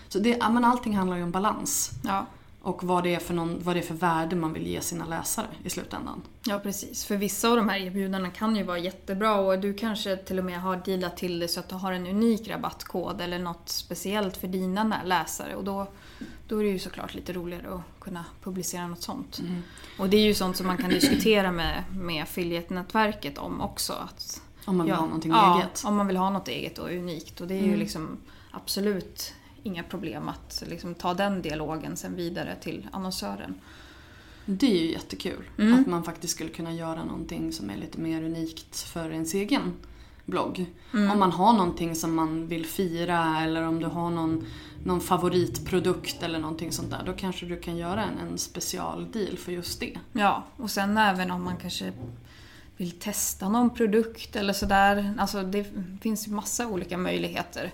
Så det, men allting handlar ju om balans. Ja. Och vad det, är för någon, vad det är för värde man vill ge sina läsare i slutändan. Ja precis, för vissa av de här erbjudandena kan ju vara jättebra och du kanske till och med har dealat till det så att du har en unik rabattkod eller något speciellt för dina läsare och då, då är det ju såklart lite roligare att kunna publicera något sånt. Och det är ju sånt som man kan diskutera med, med affiliate-nätverket om också. Att, Om man vill ha någonting ja, eget. om man vill ha något eget och unikt och det är ju liksom absolut inga problem att liksom ta den dialogen sen vidare till annonsören. Det är ju jättekul. Att man faktiskt skulle kunna göra någonting som är lite mer unikt för ens egen blogg. Om man har någonting som man vill fira eller om du har någon, någon favoritprodukt eller någonting sånt där. Då kanske du kan göra en, en specialdeal för just det. Ja, och sen även om man kanske vill testa någon produkt eller sådär. Alltså det finns massa olika möjligheter.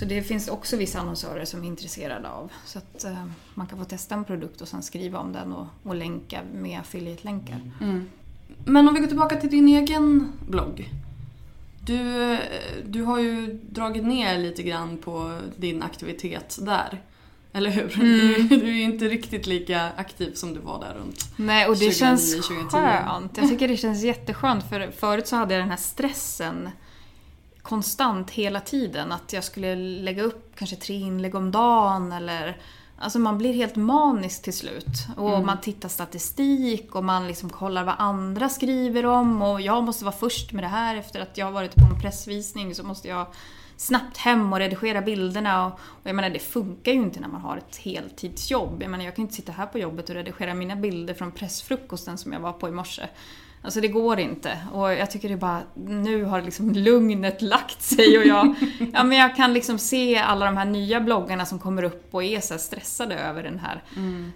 Så det finns också vissa annonsörer som är intresserade av. Så att eh, man kan få testa en produkt och sen skriva om den och, och länka med affiliate-länkar. Men om vi går tillbaka till din egen blogg. Du, du har ju dragit ner lite grann på din aktivitet där. Eller hur? Du, du är inte riktigt lika aktiv som du var där runt. Nej, och det 2009, känns 2010. skönt. Jag tycker det känns jätteskönt för förut så hade jag den här stressen konstant hela tiden. Att jag skulle lägga upp kanske tre inlägg om dagen eller Alltså man blir helt manisk till slut. Och man tittar statistik och man liksom kollar vad andra skriver om och jag måste vara först med det här efter att jag har varit på en pressvisning så måste jag snabbt hem och redigera bilderna. Och, och jag menar det funkar ju inte när man har ett heltidsjobb. Jag menar jag kan inte sitta här på jobbet och redigera mina bilder från pressfrukosten som jag var på i morse. Alltså det går inte. Och jag tycker det bara, nu har liksom lugnet lagt sig och jag, ja, men jag kan liksom se alla de här nya bloggarna som kommer upp och är så stressade över den här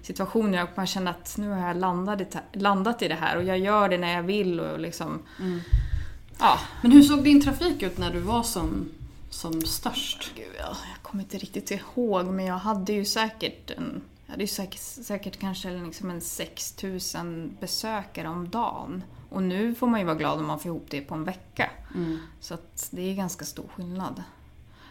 situationen. Jag bara känner att nu har jag landat i, landat i det här och jag gör det när jag vill och liksom... Ja, Men hur såg din trafik ut när du var som, som störst? Gud, ja, jag kommer inte riktigt ihåg men jag hade ju säkert en, jag hade ju säkert, säkert kanske liksom en 6000 besökare om dagen. Och nu får man ju vara glad om man får ihop det på en vecka. Så att det är ganska stor skillnad.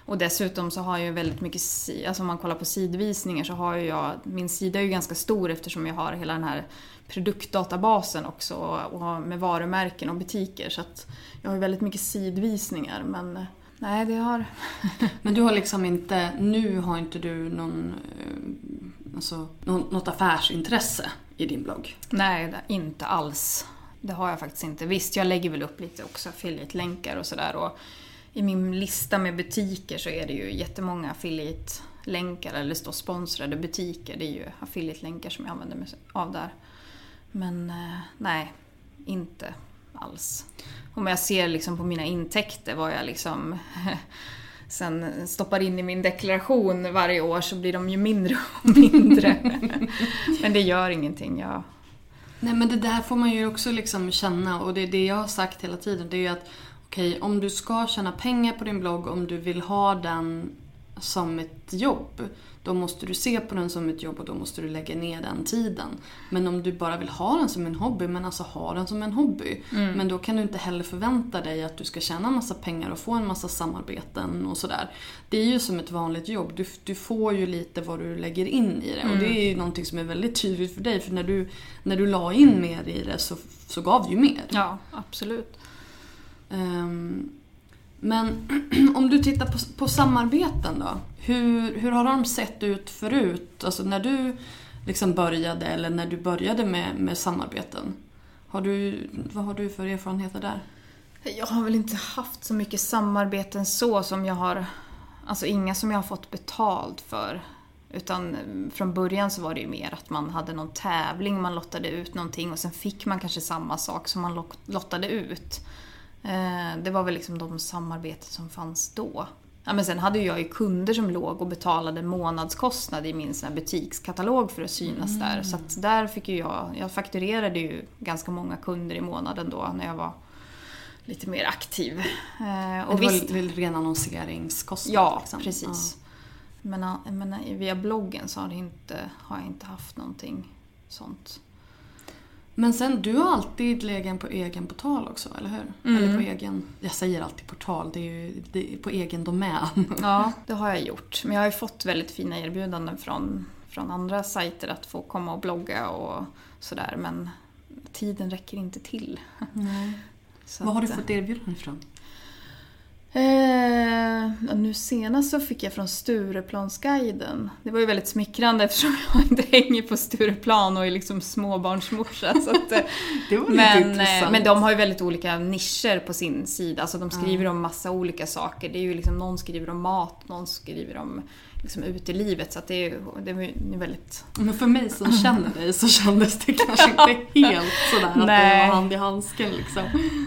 Och dessutom så har jag ju väldigt mycket, alltså om man kollar på sidvisningar så har ju jag, min sida är ju ganska stor eftersom jag har hela den här produktdatabasen också och med varumärken och butiker. Så att jag har ju väldigt mycket sidvisningar men nej det har... Men du har liksom inte, nu har inte du någon, eh, alltså, nå- något affärsintresse i din blogg? Nej, inte alls. Det har jag faktiskt inte. Visst, jag lägger väl upp lite också affiliate-länkar och sådär. Och I min lista med butiker så är det ju jättemånga affiliate-länkar, eller det står sponsrade butiker. Det är ju affiliate-länkar som jag använder mig av där. Men eh, nej, inte alls. Om jag ser liksom på mina intäkter vad jag liksom sen stoppar in i min deklaration varje år så blir de ju mindre och mindre. Men det gör ingenting. Jag, Nej men det där får man ju också liksom känna och det är det jag har sagt hela tiden. Det är ju att okej, om du ska tjäna pengar på din blogg, om du vill ha den som ett jobb, då måste du se på den som ett jobb och då måste du lägga ner den tiden. Men om du bara vill ha den som en hobby, men alltså ha den som en hobby. Men då kan du inte heller förvänta dig att du ska tjäna en massa pengar och få en massa samarbeten och sådär. Det är ju som ett vanligt jobb. Du, du får ju lite vad du lägger in i det. Och det är ju någonting som är väldigt tydligt för dig. För när du, när du la in mer i det så, så gav det ju mer. ja, absolut. Ehm, men om du tittar på, på samarbeten då. Hur, hur har de sett ut förut? Alltså när du liksom började eller när du började med, med samarbeten. Har du, vad har du för erfarenheter där? Jag har väl inte haft så mycket samarbeten så som jag har... Alltså inga som jag har fått betalt för. Utan från början så var det ju mer att man hade någon tävling, man lottade ut någonting och sen fick man kanske samma sak som man lottade ut. Eh, det var väl liksom de samarbeten som fanns då. Ja, men sen hade jag ju kunder som låg och betalade månadskostnad i min sån butikskatalog för att synas där. Så där fick ju jag, jag fakturerade ju ganska många kunder i månaden då när jag var lite mer aktiv. Eh, Och det var visst, väl ren annonseringskostnad? Ja, liksom. precis. Men, eh, men via bloggen så har, inte, har jag inte haft någonting sånt. Men sen, du har alltid legat på egen portal också, eller hur? Mm. Eller på egen... Jag säger alltid portal, det är ju det är på egen domän. Ja, det har jag gjort. Men jag har ju fått väldigt fina erbjudanden från, från andra sajter att få komma och blogga och sådär. Men tiden räcker inte till. Så Vad har du fått erbjudande ifrån? Eh, nu senast så fick jag från Stureplansguiden. Det var ju väldigt smickrande eftersom jag inte hänger på Stureplan och är liksom småbarnsmorsa. Så att, eh, Det var lite men, intressant. eh, men de har ju väldigt olika nischer på sin sida. Alltså de skriver om massa olika saker. Det är ju liksom, någon skriver om mat, någon skriver om liksom utelivet. Så att det är det är väldigt... Men för mig som känner dig så kändes det kanske inte helt sådär att det Nej. var hand i handsken liksom.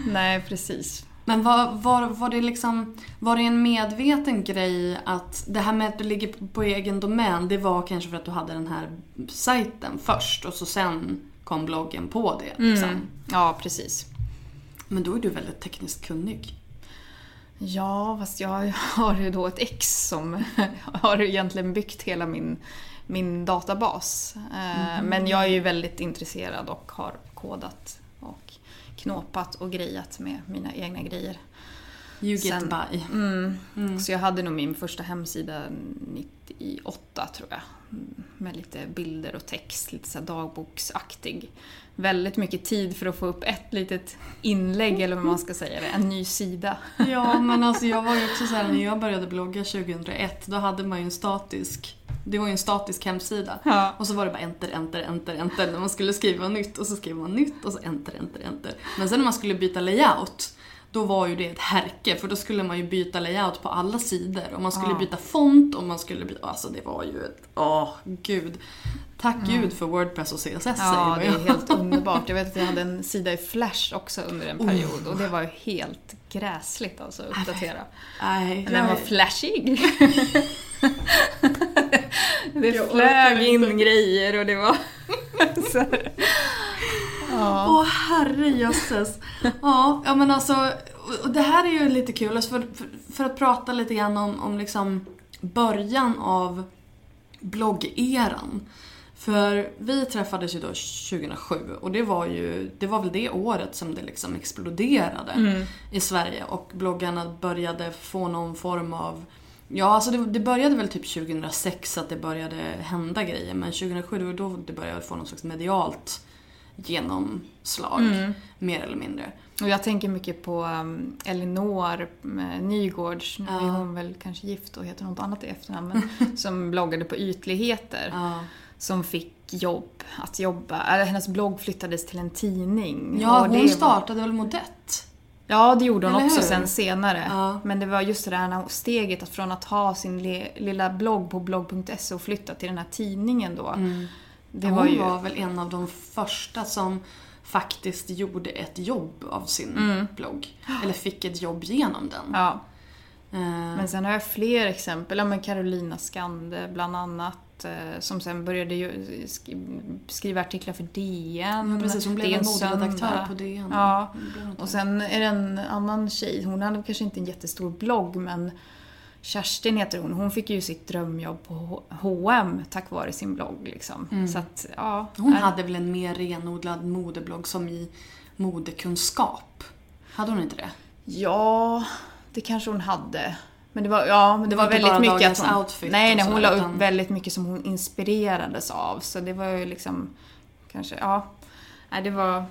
Nej, precis. Men var, var, var det liksom, var det en medveten grej att det här med att du ligger på, på egen domän, det var kanske för att du hade den här sajten först och så sen kom bloggen på det liksom. Mm. Ja, precis. Men då är du väldigt tekniskt kunnig. Ja, fast jag har ju då ett ex som har egentligen byggt hela min, min databas. Eh, Men jag är ju väldigt intresserad och har kodat och knåpat och grejat med mina egna grejer. You get Sen- by. Mm. Så jag hade nog min första hemsida 98 tror jag. Mm, Med lite bilder och text, lite så dagboksaktig. Väldigt mycket tid för att få upp ett litet inlägg eller vad man ska säga, en ny sida. Ja, men alltså jag var ju också såhär när jag började blogga 2001, då hade man ju en statisk det var ju en statisk hemsida. Ja. Och så var det bara enter, enter, enter, enter när man skulle skriva nytt och så skrev man nytt och så enter, enter, enter. Men sen när man skulle byta layout, då var ju det ett härke för då skulle man ju byta layout på alla sidor och man skulle Ja. byta font och man skulle byta, alltså det var ju ett, åh gud. Tack gud för Wordpress och CSS Ja, det är helt underbart. Jag vet att jag hade en sida i Flash också under en period och det var ju helt gräsligt alltså att uppdatera. Nej, den var flashig. det Jag flög in grejer och det var... här. Ja. Åh herrejösses. Ja, ja men alltså, och det här är ju lite kul, alltså för, för, för att prata lite grann om, om liksom början av bloggeran. För vi träffades ju då 2007 och det var ju, det var väl det året som det liksom exploderade i Sverige och bloggarna började få någon form av Ja, alltså det, det började väl typ 2006 att det började hända grejer men 2007 det var då det började få någon slags medialt genomslag. Mer eller mindre. Och jag tänker mycket på um, Elinor eh, Nygårds, nu är Ja. hon väl kanske gift och heter något annat i efternamn, men som bloggade på ytligheter. Ja. Som fick jobb att jobba, eller hennes blogg flyttades till en tidning. Ja, hon var- startade väl Modett? Ja, det gjorde hon Eller också hur? sen senare. Ja. Men det var just det där steget att från att ha sin lilla blogg på blogg.se och flytta till den här tidningen då. Det hon var ju... var väl en av de första som faktiskt gjorde ett jobb av sin Mm. blogg. Eller fick ett jobb genom den. Ja. Eh, Men sen har jag fler exempel. Ja, men Carolina Skande bland annat. Eh, Som sen började ju sk- skriva artiklar för DN. Ja, precis, hon blev är en moderedaktör på DN. Ja. Och sen är det en annan tjej, hon hade kanske inte en jättestor blogg men Kerstin heter hon, hon fick ju sitt drömjobb på H&M tack vare sin blogg liksom. Så att, ja. Hon nej. hade väl en mer renodlad modeblogg som i modekunskap? Hade hon inte det? Ja, det kanske hon hade. Men det var, ja, men det, var, väldigt mycket att hon... outfit nej, nej, hon la upp utan- väldigt mycket som hon inspirerades av. Så det var ju liksom, kanske, ja. Nej, det var,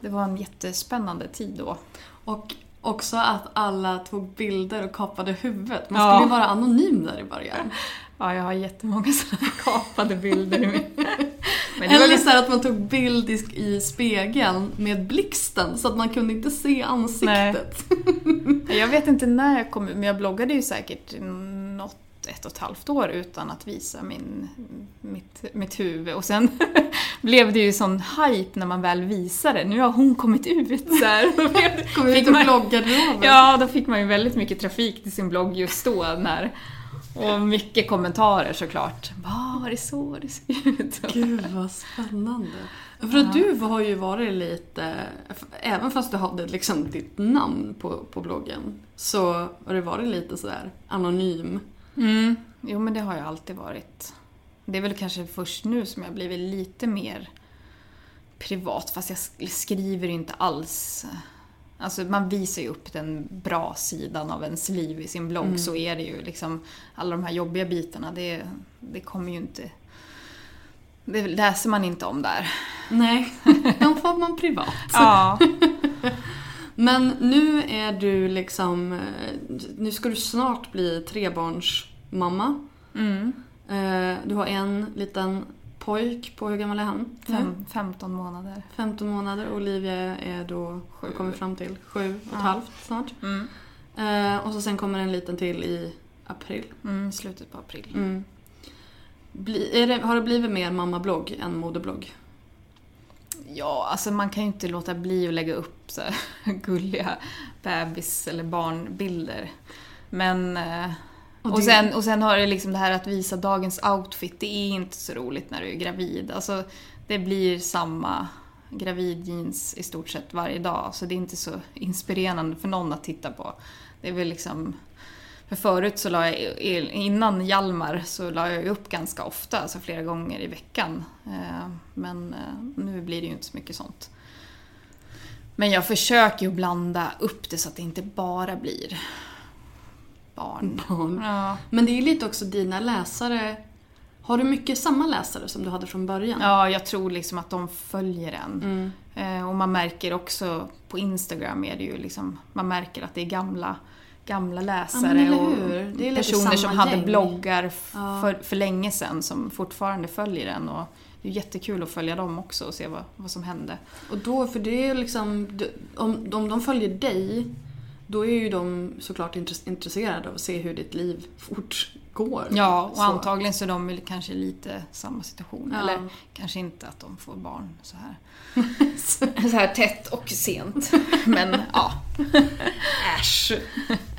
det var en jättespännande tid då. Och också att alla tog bilder och kapade huvudet. Man Ja. skulle ju vara anonym där i början. Ja, jag har jättemånga sådana kapade bilder i min... Var Eller lite... så att man tog bild i, spegeln med blixten så att man kunde inte se ansiktet. Jag vet inte när jag kom men jag bloggade ju säkert något ett och ett halvt år utan att visa min, mitt, mitt huvud. Och sen blev det ju sån hype när man väl visade. Nu har hon kommit ut så här. Kom ut och bloggade Ja, då fick man ju väldigt mycket trafik till sin blogg just då. När, och mycket kommentarer såklart. Var det så det ser ut? Gud vad spännande. För att du har ju varit lite, även fast du hade liksom ditt namn på, på bloggen, så har du varit lite sådär anonym. Mm. Jo men det har jag alltid varit. Det är väl kanske först nu som jag blivit lite mer privat, fast jag skriver inte alls Alltså man visar ju upp den bra sidan av ens liv i sin blogg, mm. så är det ju. Liksom, alla de här jobbiga bitarna, det, det kommer ju inte... Det läser man inte om där. Nej, de får man privat. ja. Men nu är du liksom... Nu ska du snart bli trebarnsmamma. Mm. Eh, du har en liten pojk på, hur gammal är han? Fem, 15 månader. 15 månader. Olivia är då, sju. kommer fram till, sju och ett ja. halvt snart. Mm. Eh, och så sen kommer en liten till i april. Mm, slutet på april. Mm. Bli, det, har det blivit mer mammablogg än modeblogg? Ja, alltså man kan ju inte låta bli att lägga upp så gulliga bebis eller barnbilder. Men eh, och, och, sen, och sen har det liksom det här att visa dagens outfit, det är inte så roligt när du är gravid. Alltså, det blir samma gravidjeans i stort sett varje dag, så det är inte så inspirerande för någon att titta på. Det är väl liksom... För förut så la jag, innan Hjalmar, så la jag upp ganska ofta, alltså flera gånger i veckan. Eh, men eh, nu blir det ju inte så mycket sånt. Men jag försöker ju blanda upp det så att det inte bara blir barn. barn. Ja. Men det är lite också dina läsare. Har du mycket samma läsare som du hade från början? Ja, jag tror liksom att de följer en. Mm. Eh, och man märker också på Instagram är det ju liksom, man märker att det är gamla gamla läsare ja, och personer som hade gäng. bloggar ja. för, för länge sedan som fortfarande följer en. Och det är jättekul att följa dem också och se vad, vad som hände. Och då, för det är liksom, om, om de följer dig då är ju de såklart intresserade av att se hur ditt liv fortgår. Ja, och så. antagligen så är de kanske lite samma situation. Ja. Eller kanske inte att de får barn så här, så här tätt och sent. Men ja. Äsch.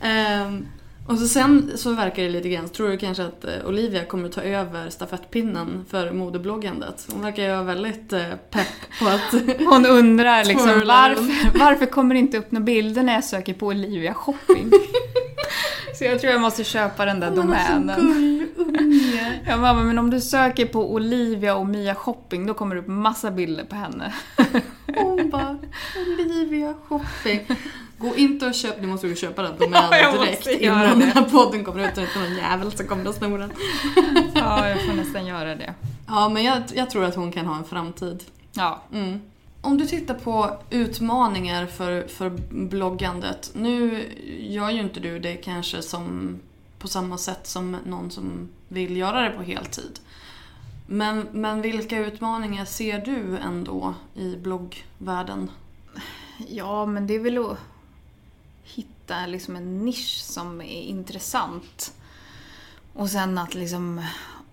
um, och så sen så verkar det lite grann, tror du kanske att eh, Olivia kommer ta över stafettpinnen för modebloggandet? Hon verkar ju vara väldigt eh, pepp på att... Hon undrar liksom varför, varför kommer det inte upp några bilder när jag söker på Olivia shopping? Så jag tror jag måste köpa den där Hon domänen. Jag bara, men om du söker på Olivia och Mia shopping då kommer det upp massa bilder på henne. Hon bara, Olivia shopping. Gå inte och köp, nu måste du köpa den domänen direkt innan den här podden kommer ut och inte någon jävel som kommer att sno den. ja, jag får nästan göra det. Ja, men jag, jag tror att hon kan ha en framtid. Ja. Mm. Om du tittar på utmaningar för, för bloggandet. Nu gör ju inte du det kanske som på samma sätt som någon som vill göra det på heltid. Men, men vilka utmaningar ser du ändå i bloggvärlden? Ja, men det är väl att hitta liksom en nisch som är intressant. Och sen att liksom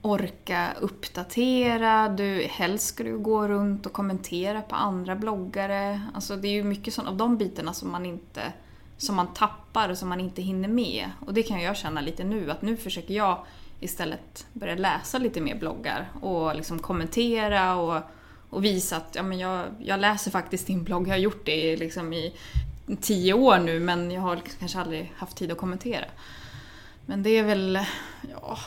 orka uppdatera. Du, helst ska du gå runt och kommentera på andra bloggare. Alltså det är ju mycket sån, av de bitarna som man inte som man tappar och som man inte hinner med. Och det kan jag känna lite nu, att nu försöker jag istället börja läsa lite mer bloggar och liksom kommentera och, och visa att ja, men jag, jag läser faktiskt din blogg, jag har gjort det liksom i tio år nu men jag har kanske aldrig haft tid att kommentera. Men det är väl, ja...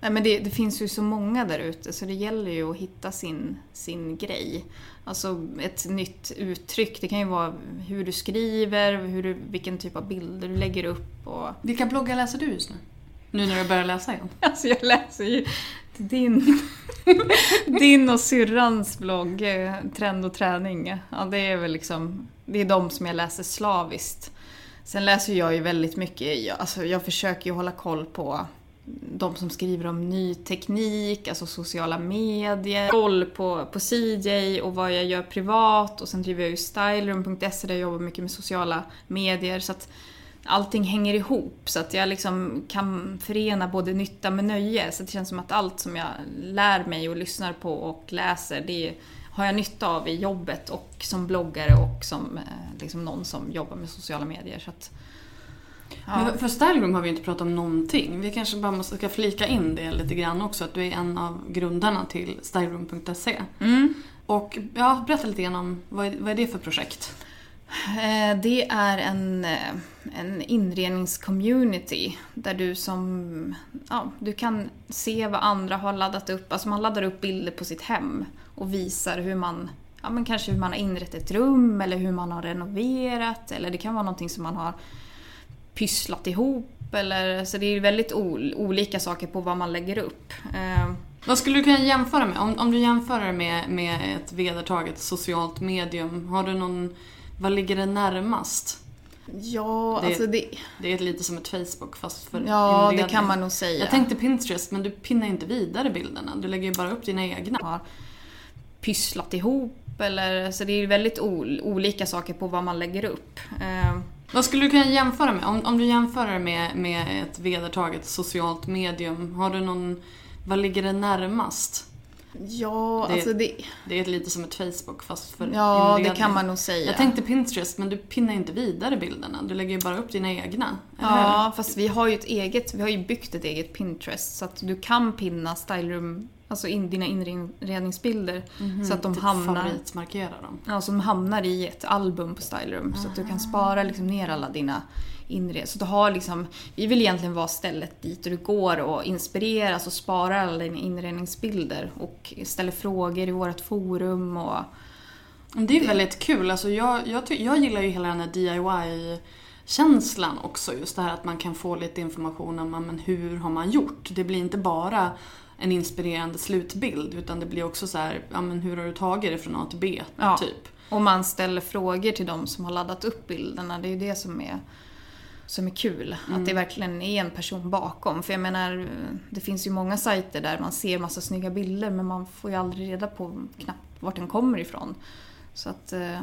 Nej men det, det finns ju så många där ute så det gäller ju att hitta sin, sin grej. Alltså ett nytt uttryck, det kan ju vara hur du skriver, hur du, vilken typ av bilder du lägger upp och... Vilka bloggar läser du just nu? Nu när du börjar läsa igen? Alltså jag läser ju din, din och syrrans blogg, eh, Trend och träning. Ja, det är väl liksom, det är de som jag läser slaviskt. Sen läser jag ju väldigt mycket, jag, alltså jag försöker ju hålla koll på de som skriver om ny teknik, alltså sociala medier, koll på, på CJ och vad jag gör privat och sen driver jag ju styleroom.se där jag jobbar mycket med sociala medier. Så att allting hänger ihop så att jag liksom kan förena både nytta med nöje. Så det känns som att allt som jag lär mig och lyssnar på och läser, det har jag nytta av i jobbet och som bloggare och som eh, liksom någon som jobbar med sociala medier. Så att, ja. Men för Style Room har vi inte pratat om någonting. Vi kanske bara måste ska flika in det lite grann också, att du är en av grundarna till styleroom.se. Mm. Och ja, berätta lite grann om vad är, vad är det för projekt? Eh, det är en, eh, en inredningscommunity där du som... Ja, du kan se vad andra har laddat upp. Alltså man laddar upp bilder på sitt hem och visar hur man... Ja, men kanske hur man har inrett ett rum eller hur man har renoverat eller det kan vara någonting som man har pysslat ihop eller... Så det är väldigt olika saker på vad man lägger upp. Eh, vad skulle du kunna jämföra med? Om, om du jämför det med, med ett vedertaget socialt medium, har du någon vad ligger det närmast? Ja, det, alltså det... Det är lite som ett Facebook fast för Ja, inredning. det kan man nog säga. Jag tänkte Pinterest, men du pinnar inte vidare bilderna. Du lägger ju bara upp dina egna. Har pysslat ihop eller... Så det är väldigt olika saker på vad man lägger upp. Eh... Vad skulle du kunna jämföra med? Om, om du jämför det med, med ett vedertaget socialt medium, har du någon... Vad ligger det närmast? Ja, det, alltså det... Det är lite som ett Facebook fast för Ja, inredning. det kan man nog säga. Jag tänkte Pinterest, men du pinnar inte vidare bilderna. Du lägger ju bara upp dina egna. Ja, hur? fast vi har ju ett eget, vi har ju byggt ett eget Pinterest så att du kan pinna styleroom, alltså in, dina inredningsbilder. Mm -hmm, så att de typ hamnar... Favoritmarkera dem. Ja, så de hamnar i ett album på styleroom. Så att du kan spara liksom ner alla dina inred. Så du har liksom, vi vill egentligen vara stället dit du går och inspireras och sparar alla dina inredningsbilder och ställer frågor i vårt forum. Och det är väldigt kul. Alltså jag, jag, jag gillar ju hela den här DIY känslan också. Just det här att man kan få lite information om men hur har man gjort. Det blir inte bara en inspirerande slutbild utan det blir också så här, ja men hur har du tagit det från A till B? Ja. Typ. Och man ställer frågor till de som har laddat upp bilderna. Det är ju det som är som är kul. Mm. Att det verkligen är en person bakom. För jag menar, det finns ju många sajter där man ser massa snygga bilder men man får ju aldrig reda på knappt vart den kommer ifrån. Så att, eh,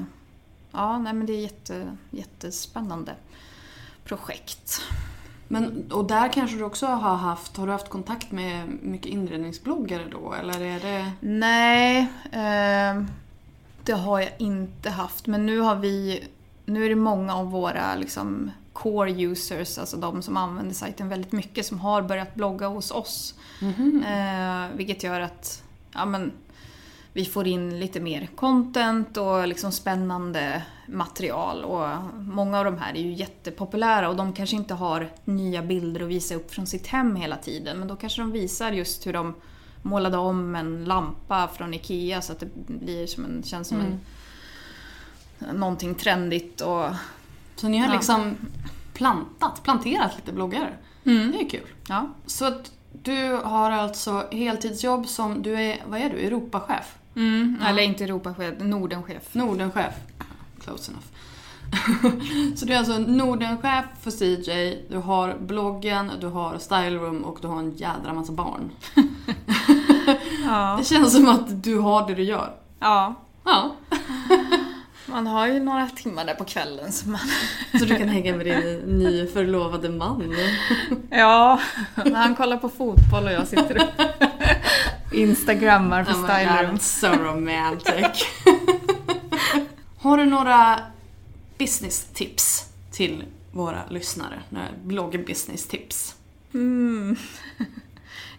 ja, nej men det är jätte, jättespännande projekt. Men, och där kanske du också har haft, har du haft kontakt med mycket inredningsbloggare då eller är det? Nej, eh, det har jag inte haft. Men nu har vi, nu är det många av våra liksom core users, alltså de som använder sajten väldigt mycket, som har börjat blogga hos oss. Mm eh, vilket gör att ja, men, vi får in lite mer content och liksom spännande material. Och många av de här är ju jättepopulära och de kanske inte har nya bilder att visa upp från sitt hem hela tiden. Men då kanske de visar just hur de målade om en lampa från IKEA så att det blir som en, känns som mm. en, någonting trendigt och så ni har ja. liksom plantat, planterat lite bloggar. Mm. Det är kul. Ja. Så att du har alltså heltidsjobb som, du är, vad är du, Europachef? Mm. Ja. Eller inte Europachef, Nordenchef. Nordenchef. Close enough. så du är alltså Nordenchef för CJ, du har bloggen, du har styleroom och du har en jädra massa barn. ja. Det känns som att du har det du gör. Ja. Ja. Man har ju några timmar där på kvällen så man... Så du kan hänga med din nyförlovade man? Ja, när han kollar på fotboll och jag sitter och instagrammar för oh styleroom. so romantic. Har du några business tips till våra lyssnare? Några blogg-business tips? Mm.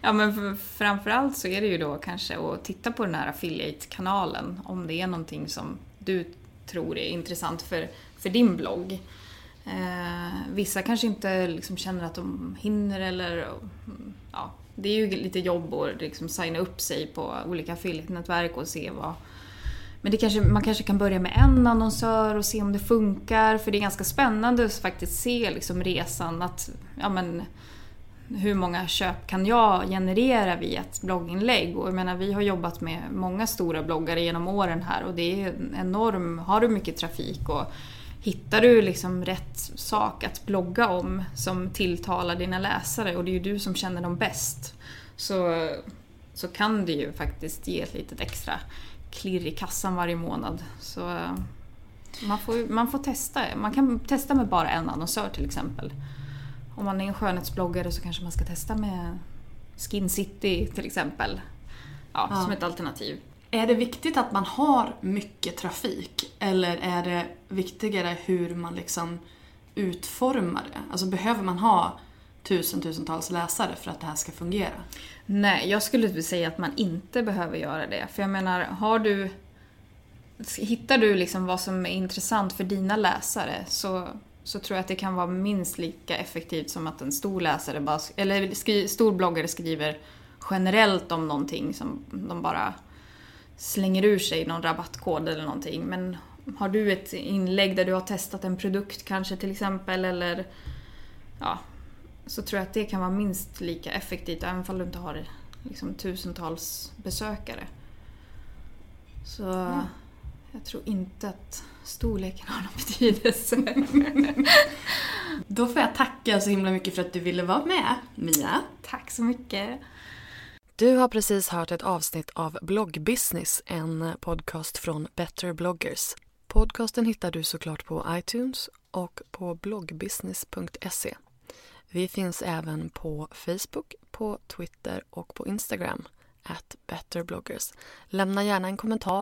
Ja men framförallt så är det ju då kanske att titta på den här affiliate-kanalen om det är någonting som du tror är intressant för, för din blogg. Eh, vissa kanske inte liksom känner att de hinner eller ja, det är ju lite jobb att liksom signa upp sig på olika affiliate-nätverk och se vad men det kanske, man kanske kan börja med en annonsör och se om det funkar för det är ganska spännande att faktiskt se liksom resan att ja, men, hur många köp kan jag generera via ett blogginlägg? Och jag menar, vi har jobbat med många stora bloggare genom åren här och det är en enorm... Har du mycket trafik och hittar du liksom rätt sak att blogga om som tilltalar dina läsare och det är ju du som känner dem bäst så, så kan det ju faktiskt ge ett litet extra klirr i kassan varje månad. Så, eh, Man får, man får testa. Man kan testa med bara en annonsör till exempel. Om man är en skönhetsbloggare så kanske man ska testa med Skin City till exempel. Ja, Ja. Som ett alternativ. Är det viktigt att man har mycket trafik eller är det viktigare hur man liksom utformar det? Alltså behöver man ha tusen, tusentals läsare för att det här ska fungera? Nej, jag skulle säga att man inte behöver göra det. För jag menar, har du... Hittar du liksom vad som är intressant för dina läsare så, så tror jag att det kan vara minst lika effektivt som att en stor läsare bara, eller skri, stor bloggare skriver generellt om någonting som de bara slänger ur sig någon rabattkod eller någonting. Men har du ett inlägg där du har testat en produkt kanske till exempel eller ja, så tror jag att det kan vara minst lika effektivt även om du inte har liksom, tusentals besökare. Så jag tror inte att storleken har någon betydelse. Då får jag tacka så himla mycket för att du ville vara med, Mia. Tack så mycket. Du har precis hört ett avsnitt av Bloggbusiness, en podcast från Better bloggers. Podcasten hittar du såklart på iTunes och på bloggbusiness.se. Vi finns även på Facebook, på Twitter och på Instagram, at betterbloggers. Lämna gärna en kommentar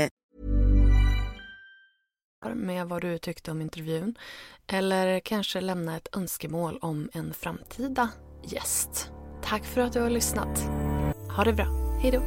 Med vad du tyckte om intervjun eller kanske lämna ett önskemål om en framtida gäst. Tack för att du har lyssnat. Ha det bra. Hej då.